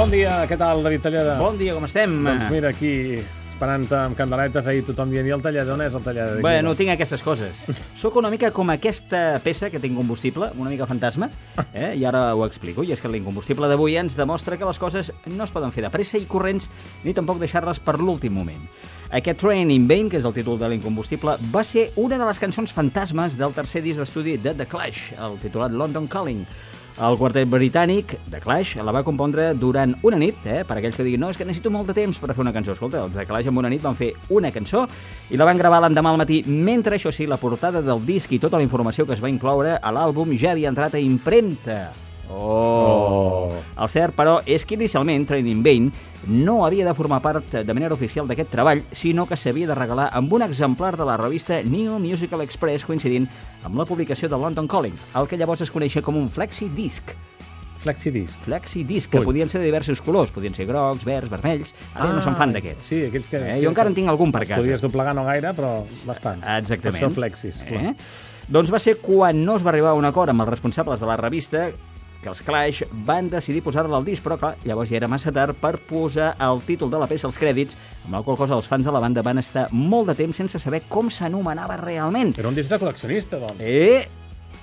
Bon dia, què tal, David Talleda? Bon dia, com estem? Doncs mira, aquí esperant amb candeletes, ahir tothom dient, i el Talleda, on és el Talleda? Dic, Bueno, tinc aquestes coses. Sóc una mica com aquesta peça que tinc combustible, una mica fantasma, eh? i ara ho explico. I és que l'incombustible d'avui ens demostra que les coses no es poden fer de pressa i corrents, ni tampoc deixar-les per l'últim moment. Aquest Train in Vain, que és el títol de l'incombustible, va ser una de les cançons fantasmes del tercer disc d'estudi de The Clash, el titulat London Calling. El quartet britànic, The Clash, la va compondre durant una nit, eh? per aquells que diguin no, és que necessito molt de temps per fer una cançó. Escolta, els The Clash en una nit van fer una cançó i la van gravar l'endemà al matí, mentre, això sí, la portada del disc i tota la informació que es va incloure a l'àlbum ja havia entrat a impremta. Oh. Oh. El cert, però, és que inicialment Training Vain no havia de formar part de manera oficial d'aquest treball, sinó que s'havia de regalar amb un exemplar de la revista New Musical Express coincidint amb la publicació de London Calling, el que llavors es coneixia com un flexi disc. Flexidisc. Flexi disc, que Ui. podien ser de diversos colors, podien ser grocs, verds, vermells... Ara no se'n fan d'aquests. Sí, aquells que... Eh, jo encara en tinc algun per casa. Podies doblegar no gaire, però bastant. Exactament. Per això flexis, clar. Eh? Doncs va ser quan no es va arribar a un acord amb els responsables de la revista que els Clash van decidir posar-la al disc, però clar, llavors ja era massa tard per posar el títol de la peça als crèdits, amb la qual cosa els fans de la banda van estar molt de temps sense saber com s'anomenava realment. Era un disc de col·leccionista, doncs. Eh,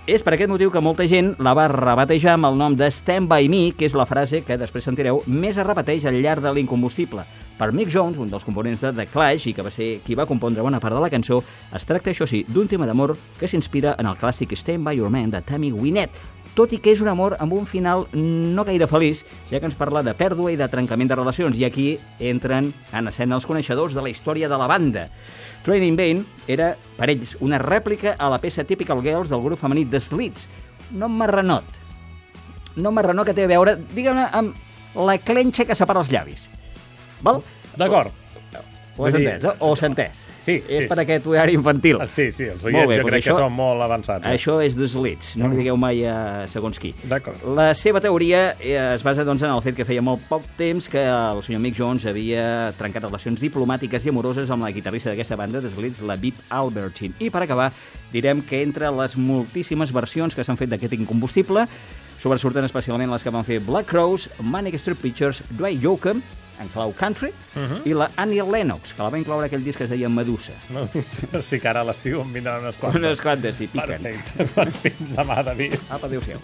és per aquest motiu que molta gent la va rebatejar amb el nom de Stand By Me, que és la frase que després sentireu més es repeteix al llarg de l'incombustible. Per Mick Jones, un dels components de The Clash i que va ser qui va compondre bona part de la cançó, es tracta, això sí, d'un tema d'amor que s'inspira en el clàssic Stand By Your Man de Tammy Wynette, tot i que és un amor amb un final no gaire feliç, ja que ens parla de pèrdua i de trencament de relacions, i aquí entren en escena els coneixedors de la història de la banda. Training Vain era, per ells, una rèplica a la peça Typical Girls del grup femení The Slits, no marranot. No marranot que té a veure, diguem-ne, amb la clenxa que separa els llavis. Val? D'acord. Ho has dir- entès, eh? o s'ha entès? Sí, És sí, per sí. aquest horari infantil. Ah, Sí, sí, els oients bé, jo doncs crec que això- són molt avançats. eh? Això és The Slits, no li digueu mai a segons qui. D'acord. La seva teoria eh, es basa doncs, en el fet que feia molt poc temps que el senyor Mick Jones havia trencat relacions diplomàtiques i amoroses amb la guitarrista d'aquesta banda, The Slits, la Vip Albertine. I per acabar, direm que entre les moltíssimes versions que s'han fet d'aquest incombustible, sobresurten especialment les que van fer Black Crows, Manic Street Pictures, Dwight Yoakam, en clau country, Mhm. i la Annie Lennox, que la va incloure aquell disc que es deia Medusa. No, sí que ara a l'estiu em vindran unes quantes. Unes quantes, sí, piquen. Perfecte. Fins demà, David. Apa, adéu-siau.